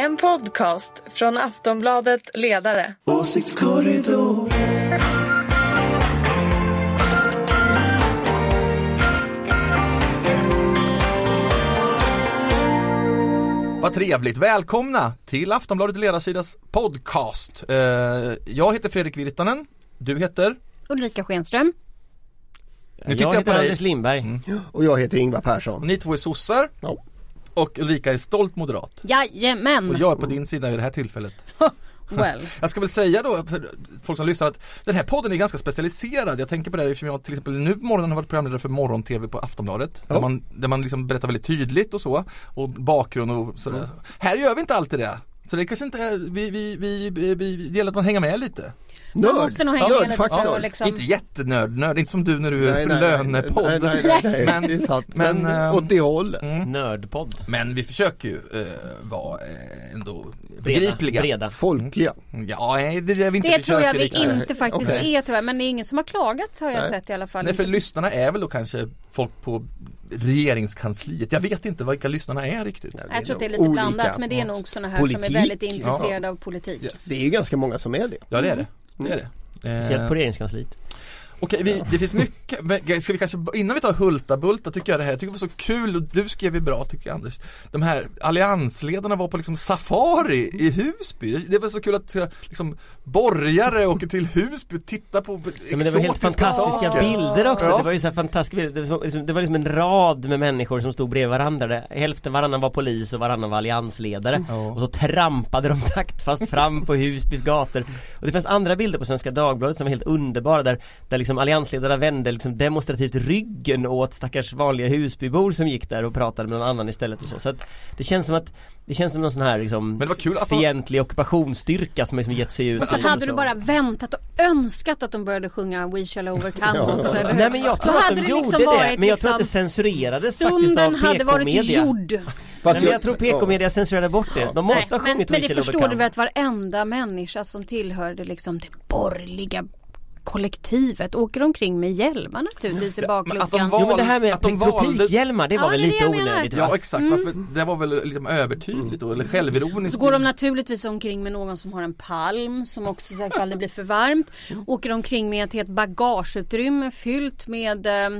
En podcast från Aftonbladet Ledare. Åsiktskorridor. Vad trevligt, välkomna till Aftonbladet Ledarsidas podcast. Eh, jag heter Fredrik Virtanen, du heter? Ulrika Schenström. Nu tittar jag jag heter på dig. Anders Lindberg. Och jag heter Ingvar Persson. Ni två är sossar Ja. Och Ulrika är stolt moderat. Jajamän! Och jag är på din sida i det här tillfället. Well. Jag ska väl säga då för folk som lyssnar att den här podden är ganska specialiserad. Jag tänker på det här eftersom jag till exempel nu på morgonen har varit programledare för morgon-tv på Aftonbladet. Ja. Där man, där man liksom berättar väldigt tydligt och så. Och bakgrund och sådär. Här gör vi inte alltid det. Så det kanske inte är, vi, vi, vi, vi, vi det gäller att man hänger med lite. Man måste nog hänga med lite att liksom Inte jättenörd, nörd, inte som du när du är Nej, på nej, nej, lönepodd. Nej, nej, nej, nej, Men- det är sant. men, Men, ehm, åt det hållet. Mm. Nördpodd. Men vi försöker ju eh, vara eh, ändå begripliga. Breda. Folkliga. Ja, nej, det är vi inte Det tror jag vi riktigt. inte faktiskt Okej. är tyvärr men det är ingen som har klagat har jag Nej. sett i alla fall. Nej, för lyssnarna är väl då kanske folk på regeringskansliet. Jag vet inte vilka lyssnarna är riktigt. jag tror att det är lite olika. blandat men det är nog sådana här som Politik. är väldigt intresserade av politik. Yes. Det är ju ganska många som är det. Ja, det är det. Det är det. Speciellt Eh, på regeringskansliet. Okej, vi, det finns mycket, ska vi kanske, innan vi tar Hulta Bulta tycker jag det här, jag tycker det var så kul och du skrev ju bra tycker jag Anders De här alliansledarna var på liksom safari i Husby, det var så kul att eh, liksom borgare åker till Husby och tittar på Ja, men det var helt exotiska fantastiska saker. bilder också. Ja. Det var ju så här fantastiska bilder. Det var, liksom, det var liksom en rad med människor som stod bredvid varandra. Det- Hälften varannan var polis och varannan var alliansledare. Ja. Och så trampade de taktfast fram på Husbys gator. Och det fanns andra bilder på Svenska Dagbladet som var helt underbara där, där liksom alliansledarna vände liksom demonstrativt ryggen åt stackars vanliga Husbybor som gick där och pratade med någon annan istället och så. Så att det känns som att det känns som någon sån här liksom Men det var kul att fientlig ockupationsstyrka som liksom gett sig ut i- Hade du så. bara väntat och önskat att de började sjunga We shall overcome Ja. också eller hur? Nej men jag Så tror att de det gjorde liksom det, men jag tror att det liksom- censurerades faktiskt av Stunden hade varit PK-media. gjord. Nej, men jag tror PK-media censurerade bort det. De måste ha men, sjungit men We det förstår du väl att varenda människa som tillhörde liksom det borgerliga kollektivet åker omkring med hjälmar naturligtvis i att de bakluckan. var- Jo men det här med Att de tropikhjälmar, det var Ja, väl lite onödigt? Ja exakt, varför, det var väl liksom övertydligt då, eller självironiskt Så går de naturligtvis omkring med någon som har en palm som också ifall det blir för varmt. Åker omkring med ett helt bagageutrymme fyllt med eh,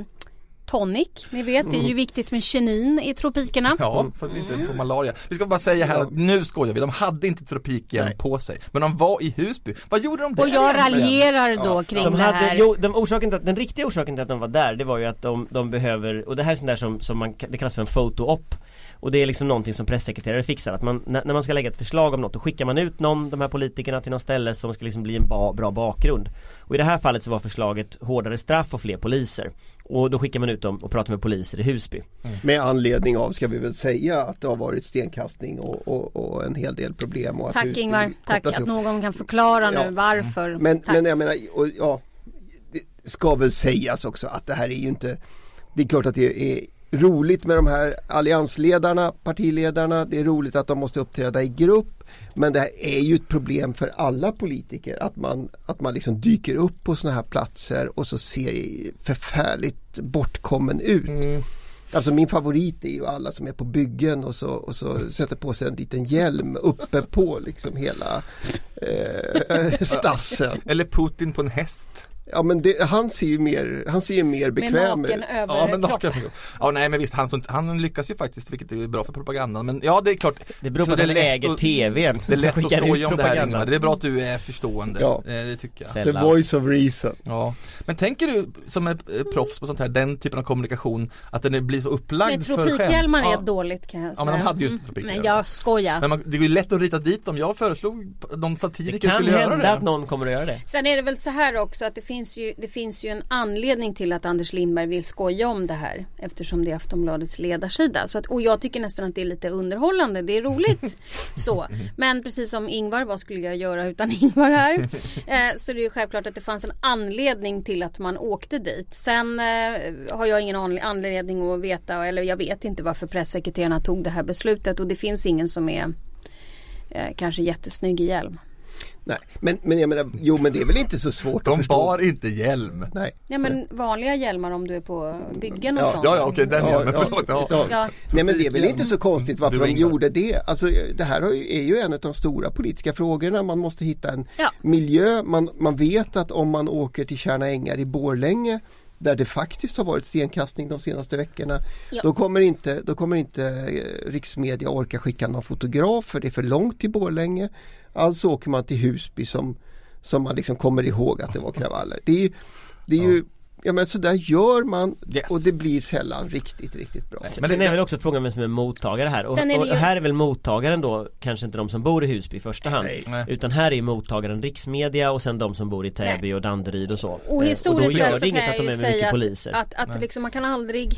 tonic. Ni vet det är ju viktigt med kinin i tropikerna. Ja, för att inte få malaria. Vi ska bara säga här att nu skojar vi, de hade inte tropikhjälm Nej. på sig. Men de var i Husby. Vad gjorde de där Och jag raljerar då kring De det hade, här. jo, de orsaken till att, den riktiga orsaken till att de var där det var ju att de, de behöver, och det här är sånt där som, som man, det kallas för en photo-op Och det är liksom någonting som pressekreterare fixar, att man, när, man ska lägga ett förslag om något då skickar man ut någon, de här politikerna till något ställe som ska liksom bli en ba, bra bakgrund Och i det här fallet så var förslaget hårdare straff och fler poliser Och då skickar man ut dem och pratar med poliser i Husby Med anledning av, ska vi väl säga, att det har varit stenkastning och, och, och en hel del problem. Och att Tack Husby Ingvar, tack att någon kan förklara nu Ja. varför. Men, tack. men jag menar, och, ja, det ska väl sägas också att det här är ju inte, det är klart att det är roligt med de här alliansledarna, partiledarna, det är roligt att de måste uppträda i grupp. Men det här är ju ett problem för alla politiker att man, att man liksom dyker upp på sådana här platser och så ser förfärligt bortkommen ut. Mm. Alltså min favorit är ju alla som är på byggen och så, och så sätter på sig en liten hjälm uppe på liksom hela eh, stassen. Eller Putin på en häst. Ja men det, han ser ju mer, han ser ju mer bekväm ut. Ja men naken. Ja nej men visst, han, han lyckas ju faktiskt vilket är bra för propagandan. Men ja det är klart. Det beror Så på det att- TVn Det är lätt att skoja om det här. Ingvar. Det är bra att du är förstående. Ja. Eh, Det tycker jag. The voice of reason. Ja. Men tänker du som är eh, proffs på sånt här, den typen av kommunikation, att den blir så upplagd Men för skämt? tropikhjälmar är Ja. dåligt kan jag Ja säga. men de hade ju Mm. inte tropikhjälmar. Men jag skojar. Men man, det är ju lätt att rita dit dem. Jag föreslog de Det satiriker kan skulle göra hända det. att någon kommer att göra det Sen är det väl så här också att det finns ju, det finns ju en anledning till att Anders Lindberg vill skoja om det här. Eftersom det är Aftonbladets ledarsida. Så att, och jag tycker nästan att det är lite underhållande. Det är roligt. så. Men precis som Ingvar, vad skulle jag göra utan Ingvar här? Eh, så det är ju självklart att det fanns en anledning till att man åkte dit. Sen eh, har jag ingen an- anledning att veta, eller jag vet inte varför pressekreterarna tog det här beslutet. Och det finns ingen som är eh, kanske jättesnygg i hjälm. Nej, men, men jag menar, jo men det är väl inte så svårt att De förstå. bar inte hjälm. Nej. Ja men vanliga hjälmar om du är på byggen och Ja, sånt. Ja, ja, okej, den Ja, hjälmen, ja, förlåt. Ja. ja. Ja. Nej men det är väl inte så konstigt varför de gjorde det. Alltså det här är ju en av de stora politiska frågorna. Man måste hitta en Ja. miljö. Man, man vet att om man åker till Tjärna Ängar i Borlänge där det faktiskt har varit stenkastning de senaste veckorna. Ja. Då kommer inte, då kommer inte eh, riksmedia orka skicka någon fotograf för det är för långt till Borlänge. Alltså åker man till Husby som, som man liksom kommer ihåg att det var kravaller. Det är ju, det är ju Ja men så där gör man Yes. och det blir sällan riktigt, riktigt bra. Nej. Men Sen det- är väl också frågan vem som är mottagare här och, är och här är väl mottagaren då kanske inte de som bor i Husby i första hand Nej. Nej. Utan här är mottagaren riksmedia och sen de som bor i Täby och Danderyd och så Och Eh, och historiskt då gör sett så det inget kan att jag de ju är med mycket säga poliser att, att, att liksom man kan aldrig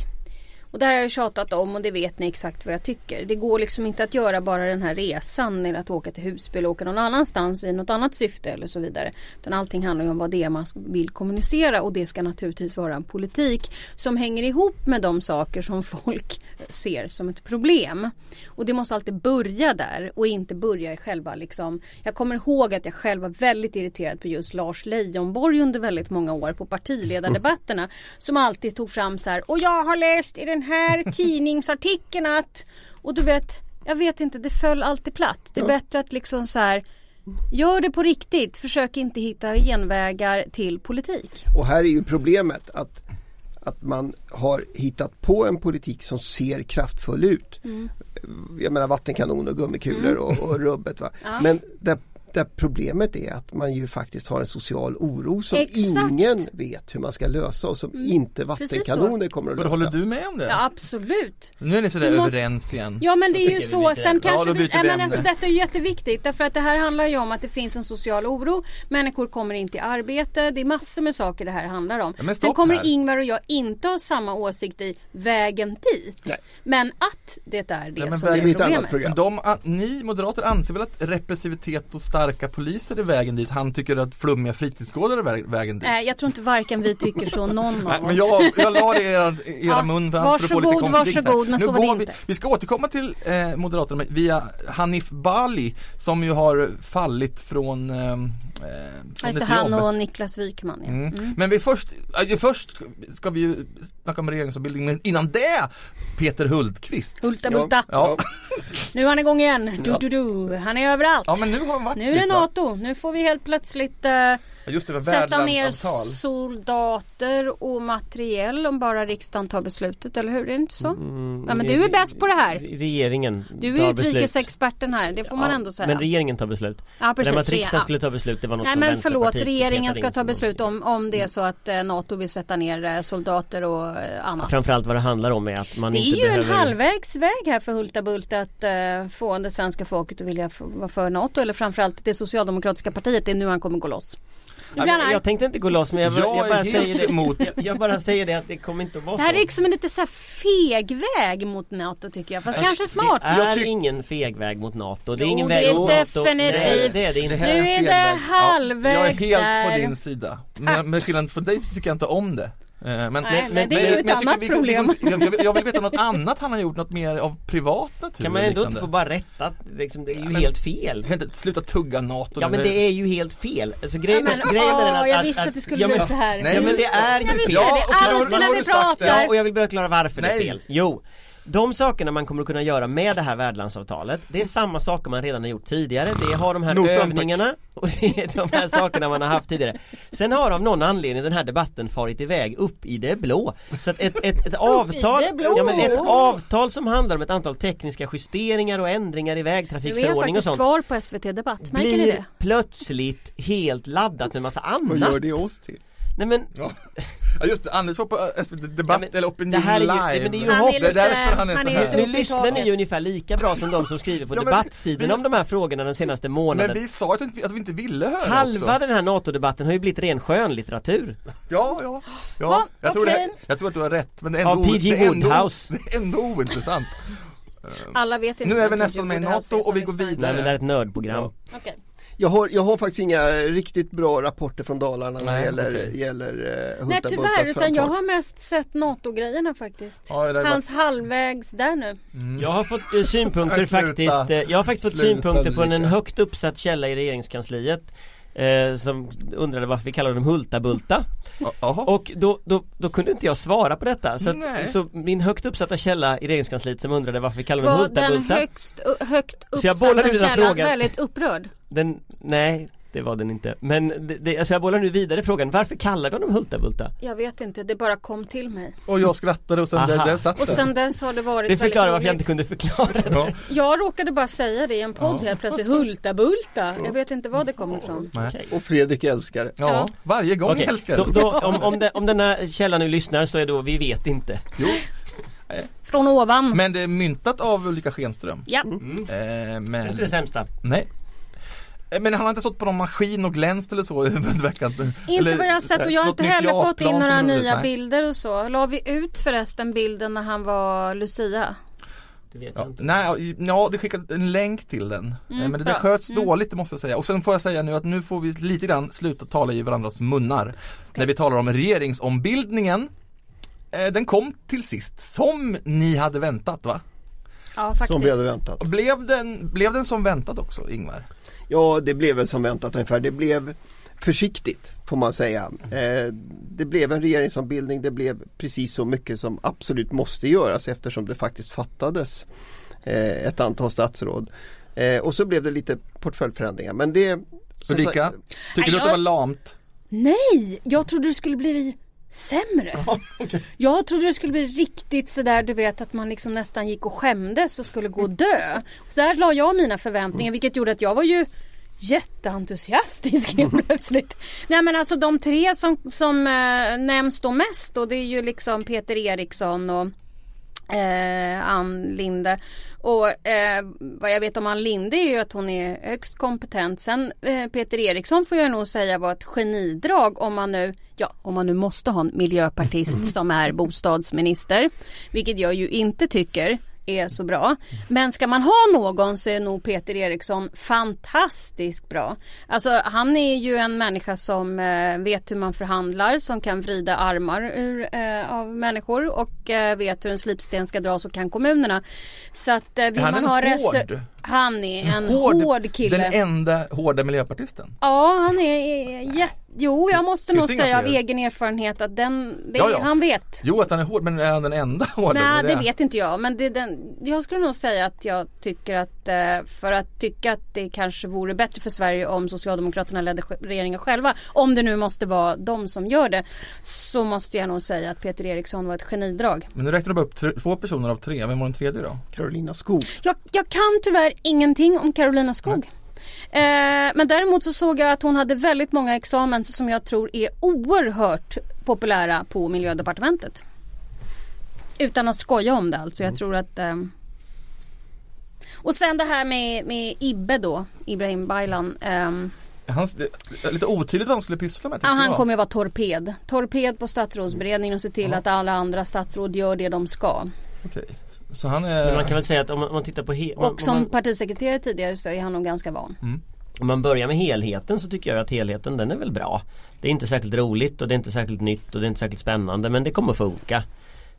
och det här har jag tjatat om och det vet ni exakt vad jag tycker. Det går liksom inte att göra bara den här resan eller att åka till Husby eller åka någon annanstans i något annat syfte eller så vidare. Utan allting handlar ju om vad det är man vill kommunicera och det ska naturligtvis vara en politik som hänger ihop med de saker som folk ser som ett problem. Och det måste alltid börja där och inte börja i själva liksom. Jag kommer ihåg att jag själv var väldigt irriterad på just Lars Leijonborg under väldigt många år på partiledardebatterna. Som alltid tog fram så här och jag har läst i den här tidningsartikeln att och du vet jag vet inte det föll alltid platt. Det är bättre att liksom så här Gör det på riktigt. Försök inte hitta genvägar till politik. Och här är ju problemet att, att man har hittat på en politik som ser kraftfull ut. Mm. Jag menar vattenkanoner och gummikulor och, och rubbet. Va? Ja. Men där, där problemet är att man ju faktiskt har en social oro som Exakt. Mm. ingen vet hur man ska lösa och som inte Precis vattenkanoner kommer att lösa. håller du med om det? Ja absolut. Nu är ni sådär måste- överens igen. Ja men det är ju så. byter Sen kanske Ja, vi, vi men alltså, detta är jätteviktigt. Därför att det här handlar ju om att det finns en social oro. Människor kommer inte i arbete. Det är massor med saker det här handlar om. Ja, men Sen kommer här. Ingvar och jag inte ha samma åsikt i vägen dit. Nej. Men att det är det men som är är problemet. program. De, ni moderater anser väl att repressivitet och starka poliser är vägen dit? Han tycker att flummiga fritidsgårdar är vä- vägen dit? Nej, jag tror inte varken vi tycker så någon av men oss. jag, jag la det i era, era Ja, mun för varsågod, varsågod, men Nu så var det går vi, inte. vi ska återkomma till eh, Moderaterna via Hanif Bali som ju har fallit från, eh, eh, Ja, från Just det, han jobb. och Niklas Wykman ja. Mm. Mm. Men vi först, äh, först ska vi ju snacka om regeringsombildning men innan det Peter Hultqvist Hulta Ja, bulta. Ja. Nu är han igång igen. Du, Ja. du, du. Han är överallt. Ja men nu har han varit Nu är det? NATO. Nu får vi helt plötsligt eh, Ja, Just det, sätta ner soldater och materiell om bara riksdagen tar beslutet, eller hur? Är det inte så? Mm, Ja, men du är bäst på det här. Regeringen Du är utrikesexperten här, det får man Ja, ändå säga. Men regeringen tar beslut ja, precis. att riksdagen Ja. skulle ta beslut det var något Nej men förlåt, regeringen ska ta beslut om, om det är så att eh, NATO vill sätta ner eh, soldater och eh, annat. Framförallt vad det handlar om är att man Det är inte ju behöver en halvvägsväg här för Hulta Bult att eh, få det svenska folket att vilja vara för NATO eller framförallt det socialdemokratiska partiet. Det är nu han kommer gå loss. Jag, tänkte inte gå loss men jag, Jag jag, bara säger det emot. jag, jag bara säger det att det kommer inte att vara Det här så är liksom en lite så här feg väg mot NATO tycker jag. Fast kanske smart. Det är tyck- ingen feg väg mot NATO, det är ingen väg mot NATO definitivt. Nej, det är det inte är väg. halvvägs ja, Jag är helt där. på din sida. Men med skillnad från dig så tycker jag inte om det. Eh, Men, Nej, men det är ju ett annat vi- problem. vi- Jag, jag, jag vill veta något annat han har gjort, något mer av privat natur. Kan man ändå inte få bara rätta liksom, det är ju men- helt fel kan inte sluta tugga NATO Ja men det är ju helt fel, alltså grejen, Ja, men, grejen är åh, att, jag att, visste att, att det skulle ja, men, bli så här. Nej, Ja men det är ju Jag visste fel det, Ja, det är alltid när vi det. pratar. Ja och jag vill bara förklara varför det Nej. är fel. Jo, de sakerna man kommer att kunna göra med det här värdlandsavtalet Det är samma saker man redan har gjort tidigare Det har de här Notan, tack. övningarna och det är de här sakerna man har haft tidigare Sen har av någon anledning den här debatten farit iväg upp i det blå Så att ett, ett, ett avtal. Ja men ett avtal som handlar om ett antal tekniska justeringar och ändringar i Du är vägtrafikförordning och faktiskt sånt kvar på SVT Debatt, märker ni det? plötsligt helt laddat med massa annat Vad gör det oss till? Nej men Ja. ja just det, Anders var på SVT Debatt Ja, men eller Opinion det här är ju- Live. men det är ju Han hopp. är Det är därför han är så är här. nu lyssnar ni ju ungefär lika bra som de som skriver på Ja, men debattsidorna om de här frågorna den senaste Men månaden vi sa att vi, inte- att vi inte ville höra Halva också. den här NATO-debatten har ju blivit ren skönlitteratur Ja, ja, ja. Ja, jag, tror okej. det, jag tror att du har rätt men det är ändå, o- P.G. det är ändå, Woodhouse. det är ändå ointressant. Alla vet inte Nu är vi nästan med i NATO och vi går vidare. Nej men det här är ett nördprogram Ja. Okej. Jag har, jag har faktiskt inga riktigt bra rapporter från Dalarna när det gäller, okej. gäller uh, Nej tyvärr, utan jag har mest sett NATO-grejerna faktiskt. Ja, Hans halvvägs där nu. Jag har fått eh, synpunkter faktiskt eh, Jag har faktiskt fått Sluta, synpunkter på en högt uppsatt källa i regeringskansliet eh, Som undrade varför vi kallar dem Hulta-Bulta. Och då, då, då kunde inte jag svara på detta så, att, så min högt uppsatta källa i regeringskansliet som undrade varför vi kallar dem Var den Hulta-Bulta högst, högt Så jag bollar uppsatta källan frågan. väldigt upprörd? Den, nej det var den inte Men det, det, alltså jag bollar nu vidare frågan Varför kallar vi honom Hulta-Bulta? Jag vet inte, det bara kom till mig. Och jag skrattade och sen Aha. där, där satt Och sen dess har det varit Det förklarar varför jag inte kunde förklara det Ja. Jag råkade bara säga det i en podd Ja. helt plötsligt, Hulta-Bulta. Jag vet inte var det kommer ifrån. Nej. Och Fredrik älskar det. Ja, Ja. varje gång Okej, älskar då, jag då, om, om, det, om denna källa nu lyssnar så är då vi vet inte Från ovan. Men det är myntat av Ulrika Schenström. Ja. mm. Eh, Det är men, inte det sämsta nej. Eh, Men han har inte stått på någon maskin och glänst eller så veckan. Inte vad jag har sett och jag har något inte heller fått in några nya nej. bilder och så. La vi ut förresten bilden när han var Lucia? Det vet Ja, jag inte nej, ja, det skickade en länk till den. Mm, Eh, men det där sköts Mm. dåligt det måste jag säga. Och sen får jag säga nu att nu får vi lite grann sluta tala i varandras munnar. När vi talar om regeringsombildningen. Eh, den kom till sist, som ni hade väntat va? Ja. Som vi hade väntat. Blev den, blev den som väntat också Ingvar? Ja, det blev väl som väntat ungefär. Det blev försiktigt får man säga. Eh, det blev en regeringsombildning. Det blev precis så mycket som absolut måste göras eftersom det faktiskt fattades eh, ett antal statsråd. Eh, och så blev det lite portföljförändringar. Men det Ulrika, tycker du att det var lamt? Nej, jag trodde det skulle bli sämre. Jag trodde det skulle bli riktigt sådär du vet att man liksom nästan gick och skämdes och skulle gå och dö. Så där la jag mina förväntningar vilket gjorde att jag var ju jätteentusiastisk helt plötsligt. Nej men alltså de tre som, som eh, nämns då mest och det är ju liksom Peter Eriksson och eh, Ann Linde. Och eh, vad jag vet om Ann Linde är ju att hon är högst kompetent. Sen eh, Peter Eriksson får jag nog säga var ett genidrag om man nu, ja om man nu måste ha en miljöpartist som är bostadsminister. Vilket jag ju inte tycker är så bra. Men ska man ha någon så är nog Peter Eriksson fantastiskt bra. Alltså han är ju en människa som eh, vet hur man förhandlar, som kan vrida armar ur, eh, av människor och eh, vet hur en slipsten ska dras och kan kommunerna. Så att eh, vill han man en ha hård? Han är en hård, kille. Den enda hårda miljöpartisten? Ja, han är jätte... Jo, jag måste Finns nog det säga av fler? egen erfarenhet att den... Det, Ja, ja. Han vet. Jo att han är hård, men är han den enda hårda? Nej, är det vet inte jag. Men det den, jag skulle nog säga att jag tycker att eh, för att tycka att det kanske vore bättre för Sverige om Socialdemokraterna ledde regeringen själva. Om det nu måste vara de som gör det. Så måste jag nog säga att Peter Eriksson var ett genidrag. Men nu räknar du upp tre, två personer av tre, vem var den tredje då? Carolina Skog. Jag, jag kan tyvärr ingenting om Carolina Skog. Eh, men däremot så såg jag att hon hade väldigt många examens som jag tror är oerhört populära på miljödepartementet. Utan att skoja om det alltså. Jag tror att ehm, Och sen det här med, med Ibbe då, Ibrahim Baylan. Hans, det är lite otydligt vad han skulle pyssla med ja, han kommer ju vara torped. Torped på statsrådsberedningen och se till Ja. att alla andra statsråd gör det de ska. Okej. Så han är... Men man kan väl säga att om man, om man tittar på he- om, Och om som man, partisekreterare tidigare så är han nog ganska van. om man börjar med helheten så tycker jag att helheten den är väl bra. Det är inte särskilt roligt och det är inte särskilt nytt och det är inte särskilt spännande men det kommer funka.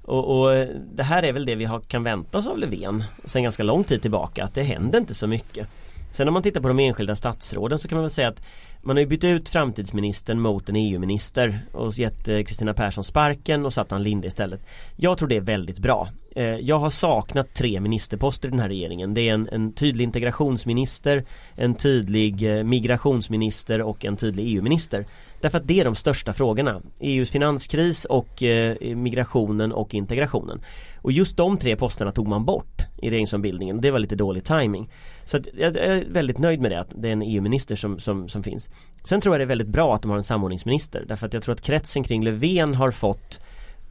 Och, och det här är väl det vi har, kan vänta oss av Löfven sen ganska lång tid tillbaka att det händer inte så mycket Sen om man tittar på de enskilda statsråden så kan man väl säga att man har ju bytt ut framtidsministern mot en EU-minister och gett eh, Kristina Persson sparken och satt Ann Linde istället. Jag tror det är väldigt bra. Eh, jag har saknat tre ministerposter i den här regeringen. Det är en, en tydlig integrationsminister, en tydlig eh, migrationsminister och en tydlig EU-minister. Därför att det är de största frågorna. EUs finanskris och migrationen och integrationen. Och just de tre posterna tog man bort i regeringsombildningen. Det var lite dålig timing. Så att jag är väldigt nöjd med det att det är en EU-minister som, som, som finns. Sen tror jag det är väldigt bra att de har en samordningsminister. Därför att jag tror att kretsen kring Löfven har fått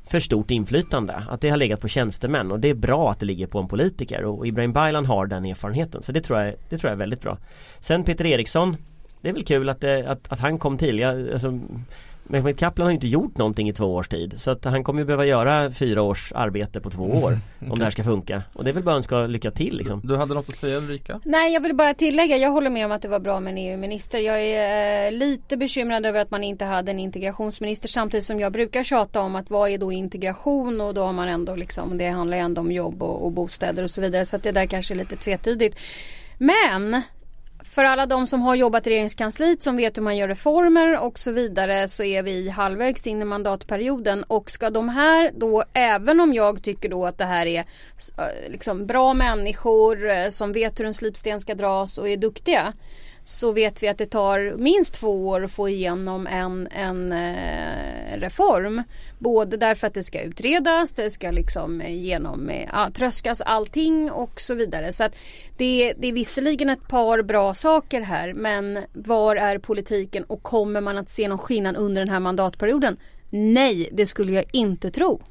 för stort inflytande. Att det har legat på tjänstemän och det är bra att det ligger på en politiker och Ibrahim Baylan har den erfarenheten. Så det tror jag, det tror jag är väldigt bra. Sen Peter Eriksson Det är väl kul att, det, att, att han kom till. Jag, alltså, Mehmet Kaplan har ju inte gjort någonting i två års tid så att han kommer ju behöva göra fyra års arbete på två år om det här ska funka. Och det är väl bara önska lycka till liksom. Du hade något att säga Ulrika? Nej jag vill bara tillägga, jag håller med om att det var bra med en EU-minister. Jag är eh, lite bekymrad över att man inte hade en integrationsminister samtidigt som jag brukar tjata om att vad är då integration och då har man ändå liksom, det handlar ju ändå om jobb och, och bostäder och så vidare så att det där kanske är lite tvetydigt. Men för alla de som har jobbat i regeringskansliet som vet hur man gör reformer och så vidare så är vi halvvägs in i mandatperioden. Och ska de här då även om jag tycker då att det här är eh, liksom bra människor eh, som vet hur en slipsten ska dras och är duktiga så vet vi att det tar minst två år att få igenom en, en eh, reform. Både därför att det ska utredas, det ska liksom genom, eh, tröskas allting och så vidare. Så att det, det är visserligen ett par bra saker här men var är politiken och kommer man att se någon skillnad under den här mandatperioden? Nej, det skulle jag inte tro.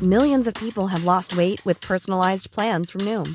Millions of people have lost weight with personalized plans from Noom,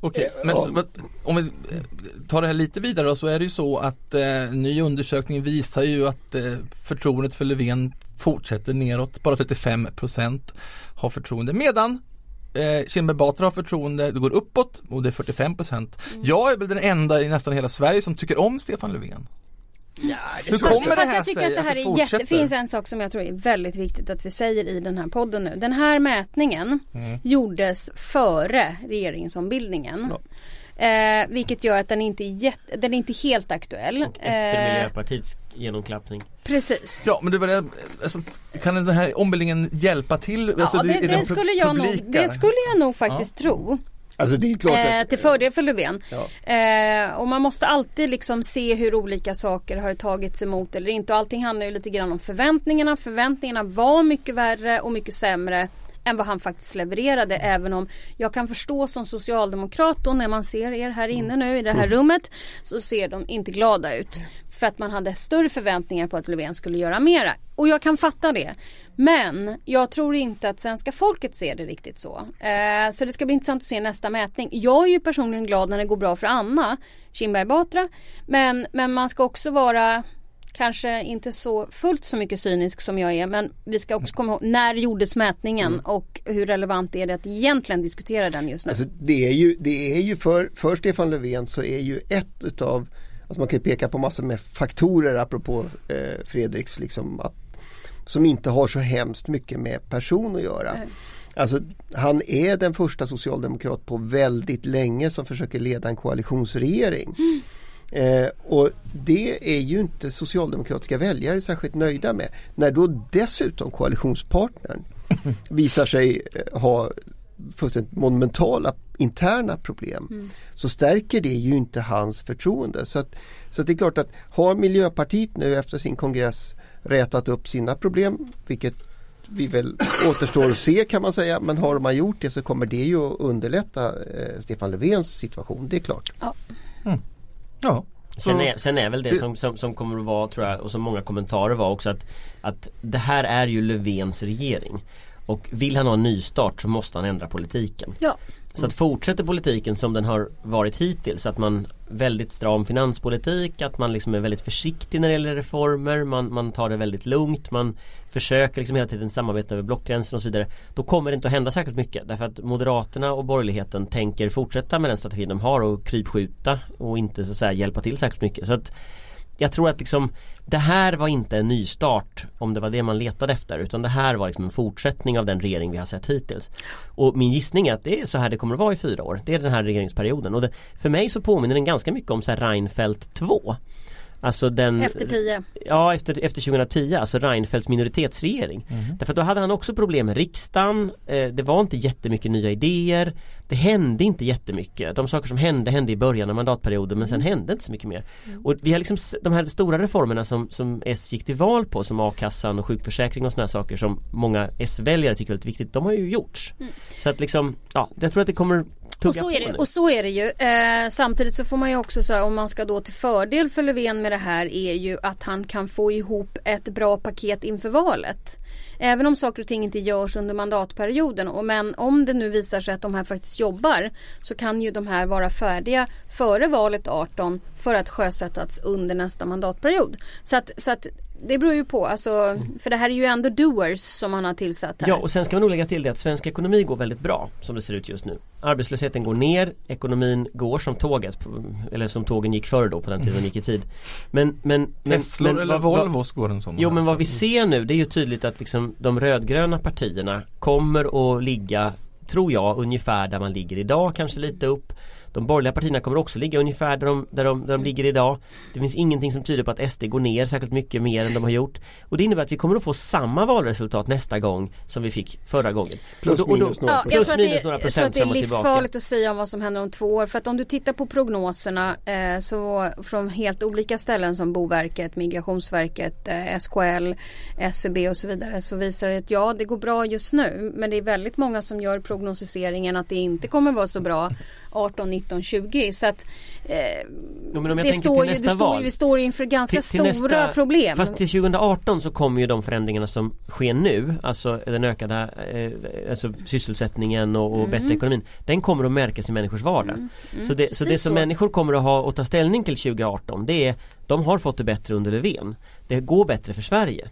Okej, men Ja. vad- om vi eh, tar det här lite vidare då, så är det ju så att eh, ny undersökning visar ju att eh, förtroendet för Löfven fortsätter neråt. Bara 35% har förtroende. Medan eh, Kinberg Batra har förtroende, det går uppåt och det är 45%. Jag är väl den enda i nästan hela Sverige som tycker om Stefan Löfven. Hur kommer det Fast här jag tycker att det här det är jätte, finns en sak som jag tror är väldigt viktigt att vi säger i den här podden nu. Den här mätningen Mm. gjordes före regeringsombildningen. Eh, vilket gör att den inte är, jätte, den är inte helt aktuell. Och efter Eh, Miljöpartiets genomklappning. precis. Ja men det var det, alltså, kan den här ombildningen hjälpa till? Alltså, ja, det, är det, den skulle jag nog, det skulle jag nog faktiskt tro. Alltså det är klart Eh, att, till fördel för Löfven. Ja. Eh, och man måste alltid liksom se hur olika saker har tagits emot eller inte. Och allting handlar ju lite grann om förväntningarna. Förväntningarna var mycket värre och mycket sämre än vad han faktiskt levererade. Även om jag kan förstå som socialdemokrat då när man ser er här inne nu i det här rummet så ser de inte glada ut. För att man hade större förväntningar på att Löfven skulle göra mera. Och jag kan fatta det. Men jag tror inte att svenska folket ser det riktigt så. Eh, så det ska bli intressant att se nästa mätning. Jag är ju personligen glad när det går bra för Anna Kinberg Batra. Men, men man ska också vara kanske inte så fullt så mycket cynisk som jag är. Men vi ska också komma ihåg när gjordes mätningen och hur relevant är det att egentligen diskutera den just nu. Alltså det är ju, det är ju för, för Stefan Löfven så är ju ett utav Alltså man kan ju peka på massor med faktorer apropå eh, Fredriks liksom att, som inte har så hemskt mycket med person att göra. Nej. Alltså han är den första socialdemokrat på väldigt länge som försöker leda en koalitionsregering. Eh, och det är ju inte socialdemokratiska väljare särskilt nöjda med. När då dessutom koalitionspartnern visar sig eh, ha fullständigt monumentala interna problem så stärker det ju inte hans förtroende. Så, att, så att det är klart att har Miljöpartiet nu efter sin kongress rätat upp sina problem, vilket vi väl återstår att se kan man säga, men har man gjort det så kommer det ju att underlätta eh, Stefan Löfvens situation, det är klart. Ja. Sen Så- är, sen är väl det som, som, som kommer att vara tror jag och som många kommentarer var också att, att det här är ju Löfvens regering. Och vill han ha en nystart så måste han ändra politiken. Ja. Så att fortsätter politiken som den har varit hittills, att man väldigt stram finanspolitik, att man liksom är väldigt försiktig när det gäller reformer, man, man tar det väldigt lugnt, man försöker liksom hela tiden samarbeta över blockgränsen och så vidare. Då kommer det inte att hända särskilt mycket därför att Moderaterna och borgerligheten tänker fortsätta med den strategin de har och krypskjuta och inte så att säga hjälpa till särskilt mycket. Så att jag tror att liksom det här var inte en nystart om det var det man letade efter utan det här var liksom en fortsättning av den regering vi har sett hittills. Och min gissning är att det är så här det kommer att vara i fyra år. Det är den här regeringsperioden och det, för mig så påminner den ganska mycket om så här Reinfeldt 2. Alltså den Efter 10. Ja efter, efter 2010, alltså Reinfeldts minoritetsregering. Därför att då hade han också problem med riksdagen, eh, det var inte jättemycket nya idéer, det hände inte jättemycket. De saker som hände hände i början av mandatperioden men sen hände inte så mycket mer. Och vi har liksom de här stora reformerna som, som S gick till val på som a-kassan och sjukförsäkring och sådana saker som många S-väljare tycker är väldigt viktigt, de har ju gjorts. Så att liksom, ja, jag tror att det kommer Och så, är det, och så är det ju. Eh, samtidigt så får man ju också säga om man ska då till fördel för Löfven med det här är ju att han kan få ihop ett bra paket inför valet. Även om saker och ting inte görs under mandatperioden. Och men om det nu visar sig att de här faktiskt jobbar så kan ju de här vara färdiga före valet 18 för att sjösättas under nästa mandatperiod. Så att, så att det beror ju på, alltså, för det här är ju ändå doers som han har tillsatt här. Ja och sen ska man nog lägga till det att svensk ekonomi går väldigt bra som det ser ut just nu. Arbetslösheten går ner, ekonomin går som tåget, eller som tågen gick förr då på den tiden de gick i tid. Men, men, men, Teslor men eller vad- Volvos går en sån Jo här. men vad vi ser nu det är ju tydligt att liksom de rödgröna partierna kommer att ligga Tror jag ungefär där man ligger idag, kanske lite upp De borgerliga partierna kommer också ligga ungefär där de, där de, där de ligger idag Det finns ingenting som tyder på att SD går ner särskilt mycket mer än de har gjort Och det innebär att vi kommer att få samma valresultat nästa gång som vi fick förra gången Plus Och då- och då- minus några Ja, procent. jag Plus tror, att det, jag tror att det är livsfarligt att säga om vad som händer om två år. För att om du tittar på prognoserna eh, så från helt olika ställen som Boverket, Migrationsverket, eh, SKL, SCB och så vidare så visar det att ja det går bra just nu. Men det är väldigt många som gör prognostiseringen att det inte kommer vara så bra 18, 19, 20. Så att eh, Ja, det står ju, det står, vi står inför ganska Till- till stora nästa- problem. Fast till 2018 så kommer ju de förändringarna som sker nu Alltså den ökade eh, alltså sysselsättningen och, och bättre ekonomin Den kommer att märkas i människors vardag. Så det, så det som så. människor kommer att ha att ta ställning till 2018 det är De har fått det bättre under Löfven. Det går bättre för Sverige.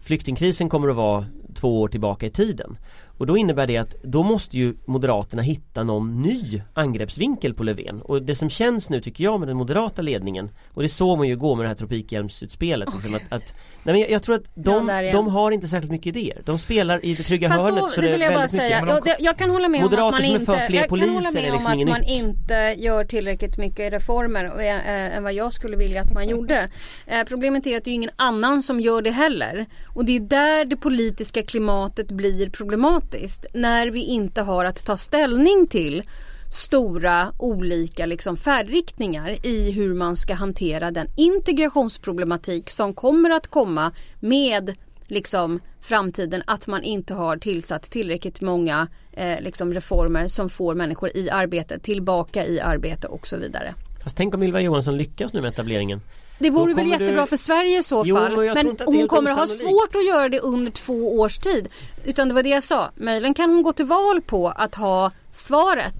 Flyktingkrisen kommer att vara två år tillbaka i tiden och då innebär det att då måste ju Moderaterna hitta någon ny angreppsvinkel på Löfven och det som känns nu tycker jag med den moderata ledningen och det såg man ju gå med det här tropikhjälmsutspelet liksom, att, att, nej men jag, jag tror att de, igen. de har inte särskilt mycket idéer De spelar i det trygga Fast hörnet då, så det det är vill jag bara väldigt mycket säga. de- Jag, jag kan hålla med Moderater om att man för inte, fler jag kan hålla poliser med är om liksom att man nytt. inte gör tillräckligt mycket reformer eh, än vad jag skulle vilja att man gjorde. Eh, problemet är att det är ingen annan som gör det heller. Och det är där det politiska klimatet blir problematiskt. När vi inte har att ta ställning till stora olika liksom färdriktningar i hur man ska hantera den integrationsproblematik som kommer att komma med liksom framtiden att man inte har tillsatt tillräckligt många eh, liksom reformer som får människor i arbete, tillbaka i arbete och så vidare. Fast tänk om Ylva Johansson lyckas nu med etableringen det vore väl jättebra du- för Sverige i så Jo, fall. men men att hon kommer ha osannolikt. svårt att göra det under två års tid. Utan det var det jag sa. Möjligen kan hon gå till val på att ha svaret.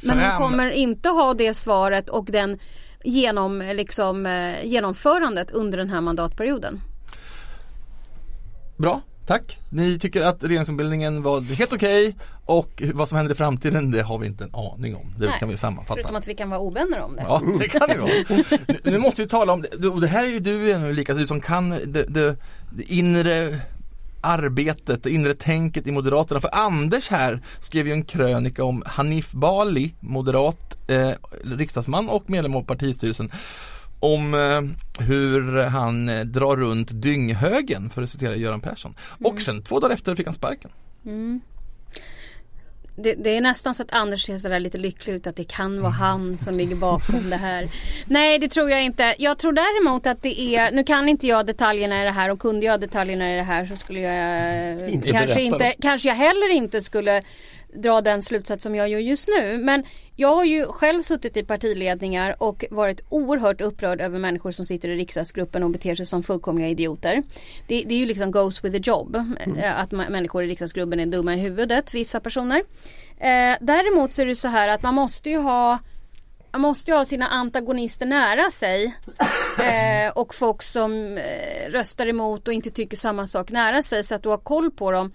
Men hon kommer inte ha det svaret och den genom, liksom, eh, genomförandet under den här mandatperioden. Bra, tack. Ni tycker att regeringsombildningen var helt okej och vad som händer i framtiden det har vi inte en aning om. Det Nej. kan vi sammanfatta. Förutom att vi kan vara ovänner om det. Ja, det kan det vara. Nu, måste vi tala om det, och det här är ju du Ulrika, du som kan det, det, det inre arbetet, det inre tänket i Moderaterna. För Anders här skrev ju en krönika om Hanif Bali, moderat eh, riksdagsman och medlem av partistyrelsen om eh, hur han eh, drar runt dynghögen för att citera Göran Persson. Och sen två dagar efter fick han sparken. Det, det är nästan så att Anders ser sådär lite lycklig ut att det kan vara han som ligger bakom det här. Nej det tror jag inte. Jag tror däremot att det är, nu kan inte jag detaljerna i det här och kunde jag detaljerna i det här så skulle jag Inte kanske berätta inte, kanske jag heller inte skulle dra den slutsats som jag gör just nu. Men jag har ju själv suttit i partiledningar och varit oerhört upprörd över människor som sitter i riksdagsgruppen och beter sig som fullkomliga idioter. Det, det är ju liksom goes with the job. eh, Att människor i riksdagsgruppen är dumma i huvudet, vissa personer. Eh, däremot så är det så här att man måste ju ha man måste ju ha sina antagonister nära sig. Eh, och folk som eh, röstar emot och inte tycker samma sak nära sig så att du har koll på dem.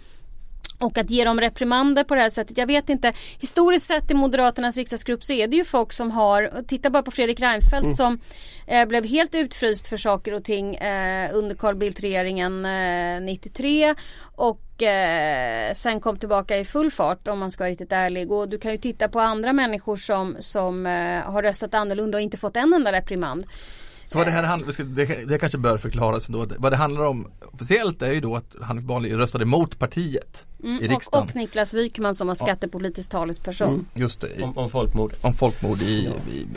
Och att ge dem reprimander på det här sättet. Jag vet inte. Historiskt sett i Moderaternas riksdagsgrupp så är det ju folk som har, titta bara på Fredrik Reinfeldt som eh, blev helt utfryst för saker och ting eh, under Carl Bildt-regeringen eh, 93. Och eh, sen kom tillbaka i full fart om man ska vara riktigt ärlig. Och du kan ju titta på andra människor som, som eh, har röstat annorlunda och inte fått en enda reprimand. Så vad det här handlar, vi ska- det, det kanske bör förklaras ändå. Vad det handlar om officiellt är ju då att Hanif Bali röstade emot partiet Mm, och, riksdagen. och Niklas Wykman som var skattepolitisk talesperson. Just det, i, Om, om folkmord om folkmord i,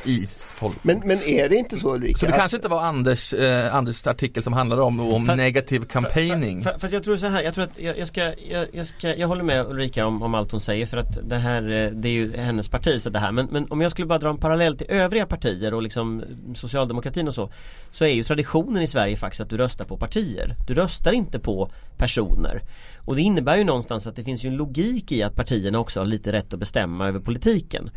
i, i folk. Men, men är det inte så Ulrika? Så det kanske inte var Anders, eh, Anders artikel som handlar om, om Fast- negativ campaigning. Fa- Fast jag tror så här, jag tror att jag, jag ska, jag, jag ska, jag håller med Ulrika om, om allt hon säger för att det här, eh, det är ju hennes parti så det här men, men om jag skulle bara dra en parallell till övriga partier och liksom socialdemokratin och så Så är ju traditionen i Sverige faktiskt att du röstar på partier. Du röstar inte på personer. Och det innebär ju någonstans att det finns ju en logik i att partierna också har lite rätt att bestämma över politiken.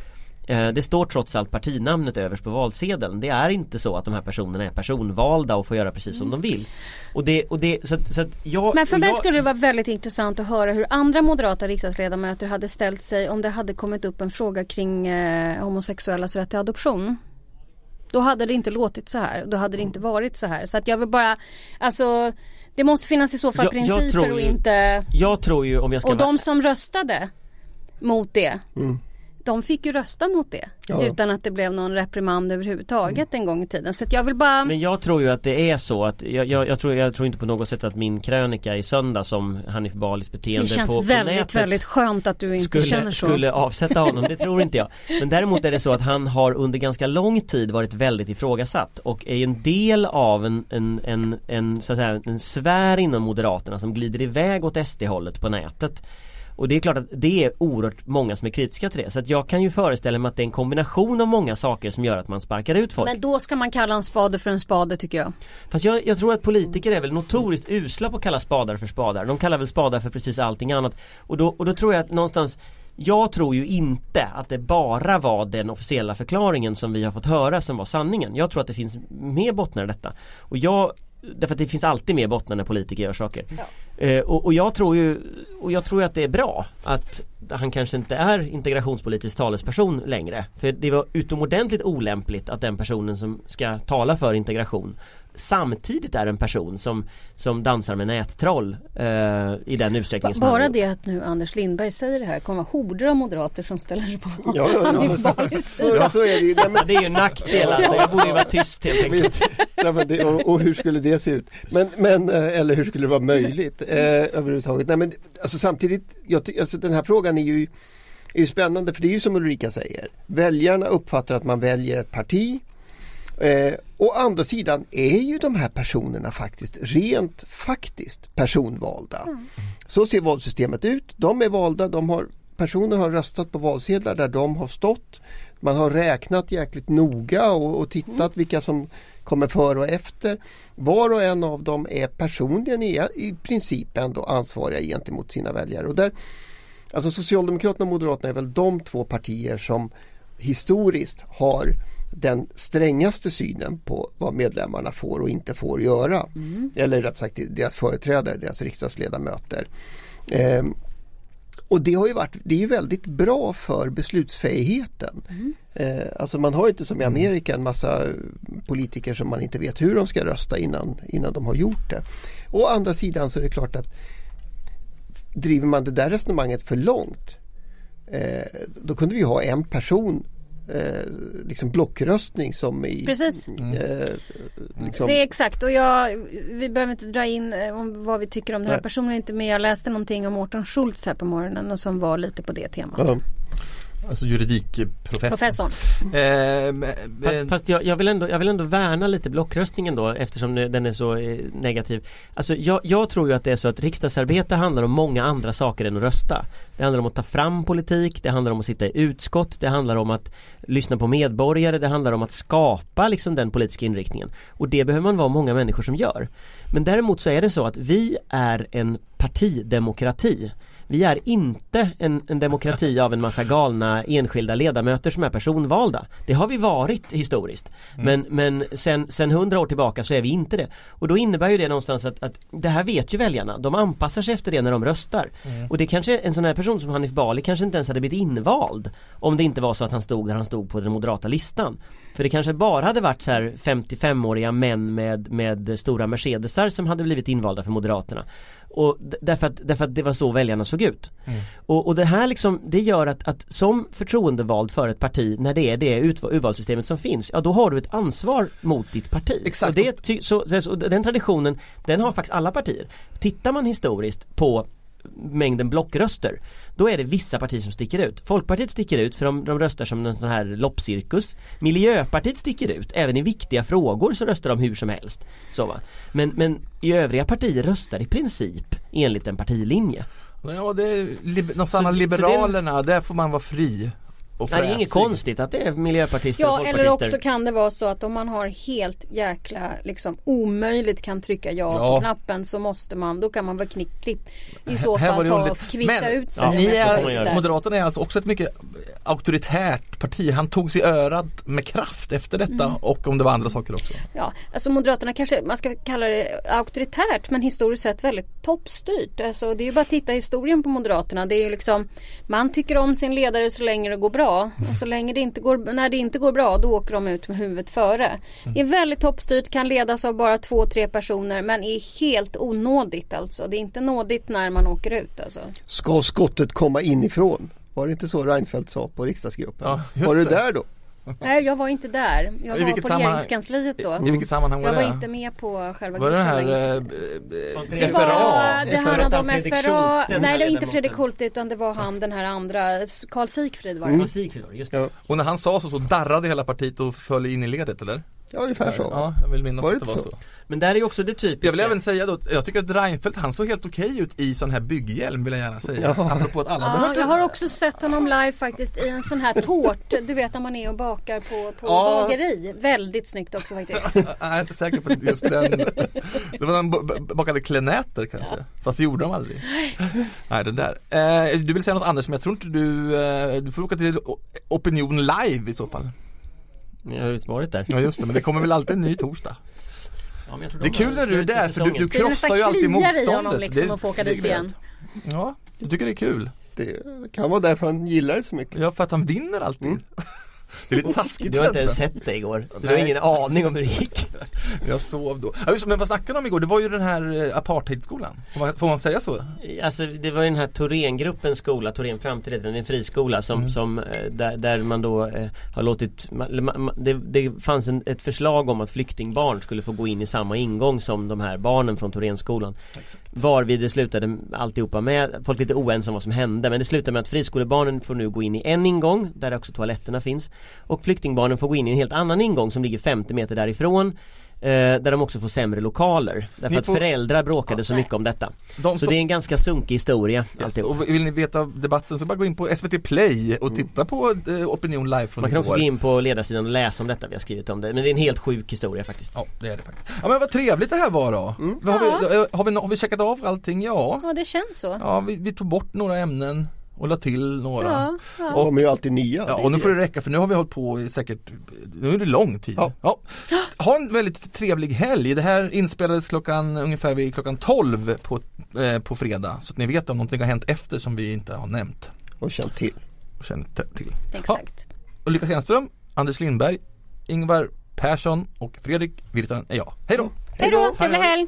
Eh, Det står trots allt partinamnet överst på valsedeln. Det är inte så att de här personerna är personvalda och får göra precis som de vill. Och det, och det, så att, så att jag, Men för mig jag, skulle det vara väldigt intressant att höra hur andra moderata riksdagsledamöter hade ställt sig om det hade kommit upp en fråga kring eh, homosexuellas rätt till adoption. Då hade det inte låtit så här. Då hade det inte varit så här. Så att jag vill bara, alltså det måste finnas i så fall Jag- jag principer och ju- inte Jag tror ju om jag ska Och de som röstade mot det Mm. De fick ju rösta mot det Ja. utan att det blev någon reprimand överhuvudtaget en gång i tiden. Så att jag vill bara Men jag tror ju att det är så att jag, jag, jag, tror, jag tror inte på något sätt att min krönika i söndag som Hanif Balis beteende Det känns på, på väldigt nätet väldigt skönt att du inte skulle, känner så. skulle avsätta honom, det tror inte jag. Men däremot är det så att han har under ganska lång tid varit väldigt ifrågasatt och är en del av en, en, en, en, så att säga, en sfär inom Moderaterna som glider iväg åt SD-hållet på nätet. Och det är klart att det är oerhört många som är kritiska till det. Så att jag kan ju föreställa mig att det är en kombination av många saker som gör att man sparkar ut folk. Men då ska man kalla en spade för en spade tycker jag. Fast jag, jag tror att politiker är väl notoriskt usla på att kalla spadar för spadar. De kallar väl spadar för precis allting annat. Och då, och då tror jag att någonstans jag tror ju inte att det bara var den officiella förklaringen som vi har fått höra som var sanningen. Jag tror att det finns mer bottnar i detta. Och jag Därför att det finns alltid mer bottnar när politiker gör saker. Eh, och, och jag tror ju Och jag tror att det är bra att han kanske inte är integrationspolitisk talesperson längre. För det var utomordentligt olämpligt att den personen som ska tala för integration samtidigt är en person som, som dansar med nättroll eh, i den utsträckning som Bara det att nu Anders Lindberg säger det här kommer vara horder av moderater som ställer sig på Ja, ja, ja, så, så, så är det ju. Nej, men, det är ju en nackdel alltså, jag borde ju vara tyst helt enkelt. Nej, men det, och, och hur skulle det se ut? Men, men, eh, eller hur skulle det vara möjligt eh, överhuvudtaget? Nej, men, alltså, samtidigt, jag, alltså, den här frågan är ju, är ju spännande för det är ju som Ulrika säger. Väljarna uppfattar att man väljer ett parti. Eh, å andra sidan är ju de här personerna faktiskt rent faktiskt personvalda. Så ser valsystemet ut. De är valda, de har, personer har röstat på valsedlar där de har stått. Man har räknat jäkligt noga och, och tittat vilka som kommer före och efter. Var och en av dem är personligen i, i princip ändå ansvariga gentemot sina väljare. Och där, alltså Socialdemokraterna och Moderaterna är väl de två partier som historiskt har den strängaste synen på vad medlemmarna får och inte får göra. Eller rätt sagt deras företrädare, deras riksdagsledamöter. Ehm, och det har ju varit, det är ju väldigt bra för beslutsfähigheten. Eh, alltså man har ju inte som i Amerika en massa politiker som man inte vet hur de ska rösta innan, innan de har gjort det. Å andra sidan så är det klart att driver man det där resonemanget för långt eh, då kunde vi ha en person eh, liksom blockröstning som i Precis. eh, liksom, Det är exakt och jag, vi behöver inte dra in eh, om vad vi tycker om den här Nej. personen inte men jag läste någonting om Mårten Schultz här på morgonen och som var lite på det temat. ja. Alltså juridikprofessor. Professorn. Eh, Fast, fast jag, jag, vill ändå, jag vill ändå värna lite blockröstningen då eftersom den är så eh, negativ. Alltså jag, jag tror ju att det är så att riksdagsarbete handlar om många andra saker än att rösta. Det handlar om att ta fram politik, det handlar om att sitta i utskott, det handlar om att lyssna på medborgare, det handlar om att skapa liksom den politiska inriktningen. Och det behöver man vara många människor som gör. Men däremot så är det så att vi är en partidemokrati. Vi är inte en, en demokrati av en massa galna enskilda ledamöter som är personvalda. Det har vi varit historiskt. Men, men sen, sen hundra år tillbaka så är vi inte det. Och då innebär ju det någonstans att, att det här vet ju väljarna. De anpassar sig efter det när de röstar. Och det kanske, en sån här person som Hanif Bali kanske inte ens hade blivit invald. Om det inte var så att han stod där han stod på den moderata listan. För det kanske bara hade varit så här 55-åriga män med, med stora Mercedesar som hade blivit invalda för Moderaterna. Och därför, att, därför att det var så väljarna såg ut. Mm. Och, och det här liksom, det gör att, att som förtroendevald för ett parti när det är det urvalssystemet som finns, ja då har du ett ansvar mot ditt parti. Exakt. Och det, så, så, så, den traditionen, den har faktiskt alla partier. Tittar man historiskt på mängden blockröster Då är det vissa partier som sticker ut. Folkpartiet sticker ut för de, de röstar som en sån här loppcirkus. Miljöpartiet sticker ut, även i viktiga frågor så röstar de hur som helst. Så va? Men, men i övriga partier röstar i princip enligt en partilinje. Ja det är lib- någonstans Så- så det- Liberalerna, där får man vara fri och Nej, Det är inget fräsig. konstigt att det är miljöpartister och Ja folkpartister eller också kan det vara så att om man har helt jäkla liksom omöjligt kan trycka ja, Ja. på knappen så måste man, då kan man väl knick, klipp i så Här fall ta och kvitta Men, ut sig. ja, Ni är. Moderaterna är alltså också ett mycket auktoritärt parti. Han tog sig örat med kraft efter detta Mm. och om det var andra saker också. Ja, alltså Moderaterna kanske, man ska kalla det auktoritärt men historiskt sett väldigt toppstyrt. Alltså det är ju bara att titta historien på Moderaterna. Det är ju liksom, man tycker om sin ledare så länge det går bra. Och så länge det inte går, när det inte går bra då åker de ut med huvudet före. Det är väldigt toppstyrt, kan ledas av bara två, tre personer men är helt onådigt alltså. Det är inte nådigt när man åker ut alltså. Ska skottet komma inifrån? Var det inte så Reinfeldt sa på riksdagsgruppen? Ja, var du där då? Nej jag var inte där. Jag I var på sammanhang- regeringskansliet då. I vilket sammanhang var Jag var det? inte med på själva Var det den här eh, Det eh, var, FRA? det handlade om FRA, den nej det är inte. Fredrik Schulte utan det var han den här andra, Karl Sigfrid var det. Mm. Sigfrid, just det. Ja, Och när han sa så så darrade hela partiet och föll in i ledet eller? Ja ungefär så. Ja, jag vill minnas Var det att det var så. så? Men där är ju också det typiska Jag vill även säga då, att jag tycker att Reinfeldt han såg helt okej ut i sån här bygghjälm vill jag gärna säga. Ja. Apropå att alla Ja, jag har också sett honom live faktiskt i en sån här tårt, du vet när man är och bakar på, på Ja. bageri. Väldigt snyggt också faktiskt. Jag är inte säker på just den Det var när b- bakade klenäter kanske Fast det gjorde de aldrig Nej den där eh, Du vill säga något Anders men jag tror inte du eh, Du får åka till Opinion live i så fall Jag har ju varit där Ja just det men det kommer väl alltid en ny torsdag ja, men jag tror Det är de kul när du är där för du, du. Det krossar ju alltid motståndet liksom att få åka det dit igen. jag. Ja, du tycker det är kul Det kan vara därför han gillar det så mycket. Ja för att han vinner alltid Mm. Det är lite taskigt Du har inte ens sett det igår, du har ingen aning om hur det gick. Jag sov då. Ja, just, Men vad snackade de om igår? Det var ju den här eh, apartheidskolan. Får man, säga så? Alltså det var ju den här Thorengruppens skola, Thorén Framtid heter den, en friskola som, Mm. som eh, där, där man då eh, har låtit det, det fanns en, ett förslag om att flyktingbarn skulle få gå in i samma ingång som de här barnen från Thorénskolan Varvid det slutade alltihopa med, folk lite oense om vad som hände men det slutade med att friskolebarnen får nu gå in i en ingång där också toaletterna finns Och flyktingbarnen får gå in i en helt annan ingång som ligger 50 meter därifrån eh, Där de också får sämre lokaler Därför Ni att får- föräldrar bråkade så mycket om detta De Så som- det är en ganska sunkig historia Yes. Och vill ni veta debatten så bara gå in på SVT Play och titta på eh, Opinion live från Man kan också igår. gå in på ledarsidan och läsa om detta vi har skrivit om det Men det är en helt sjuk historia faktiskt Ja det är det faktiskt. Ja men vad trevligt det här var då. Vad Har, vi, eh, har, vi, har vi checkat av allting? Ja. Ja det känns så. Ja vi, vi tog bort några ämnen och la till några. Ja, ja. Det kommer ju alltid nya. Ja, och nu får det räcka för nu har vi hållit på i säkert, nu är det lång tid. Ja. Ha en väldigt trevlig helg. Det här inspelades klockan ungefär vid klockan 12 på, eh, på fredag. Så att ni vet om någonting har hänt efter som vi inte har nämnt Och känt till. och känner t- till. Exakt. Ulrika Schenström, Anders Lindberg, Ingvar Persson och Fredrik Virtanen är jag. Hej då! Hej då, trevlig helg!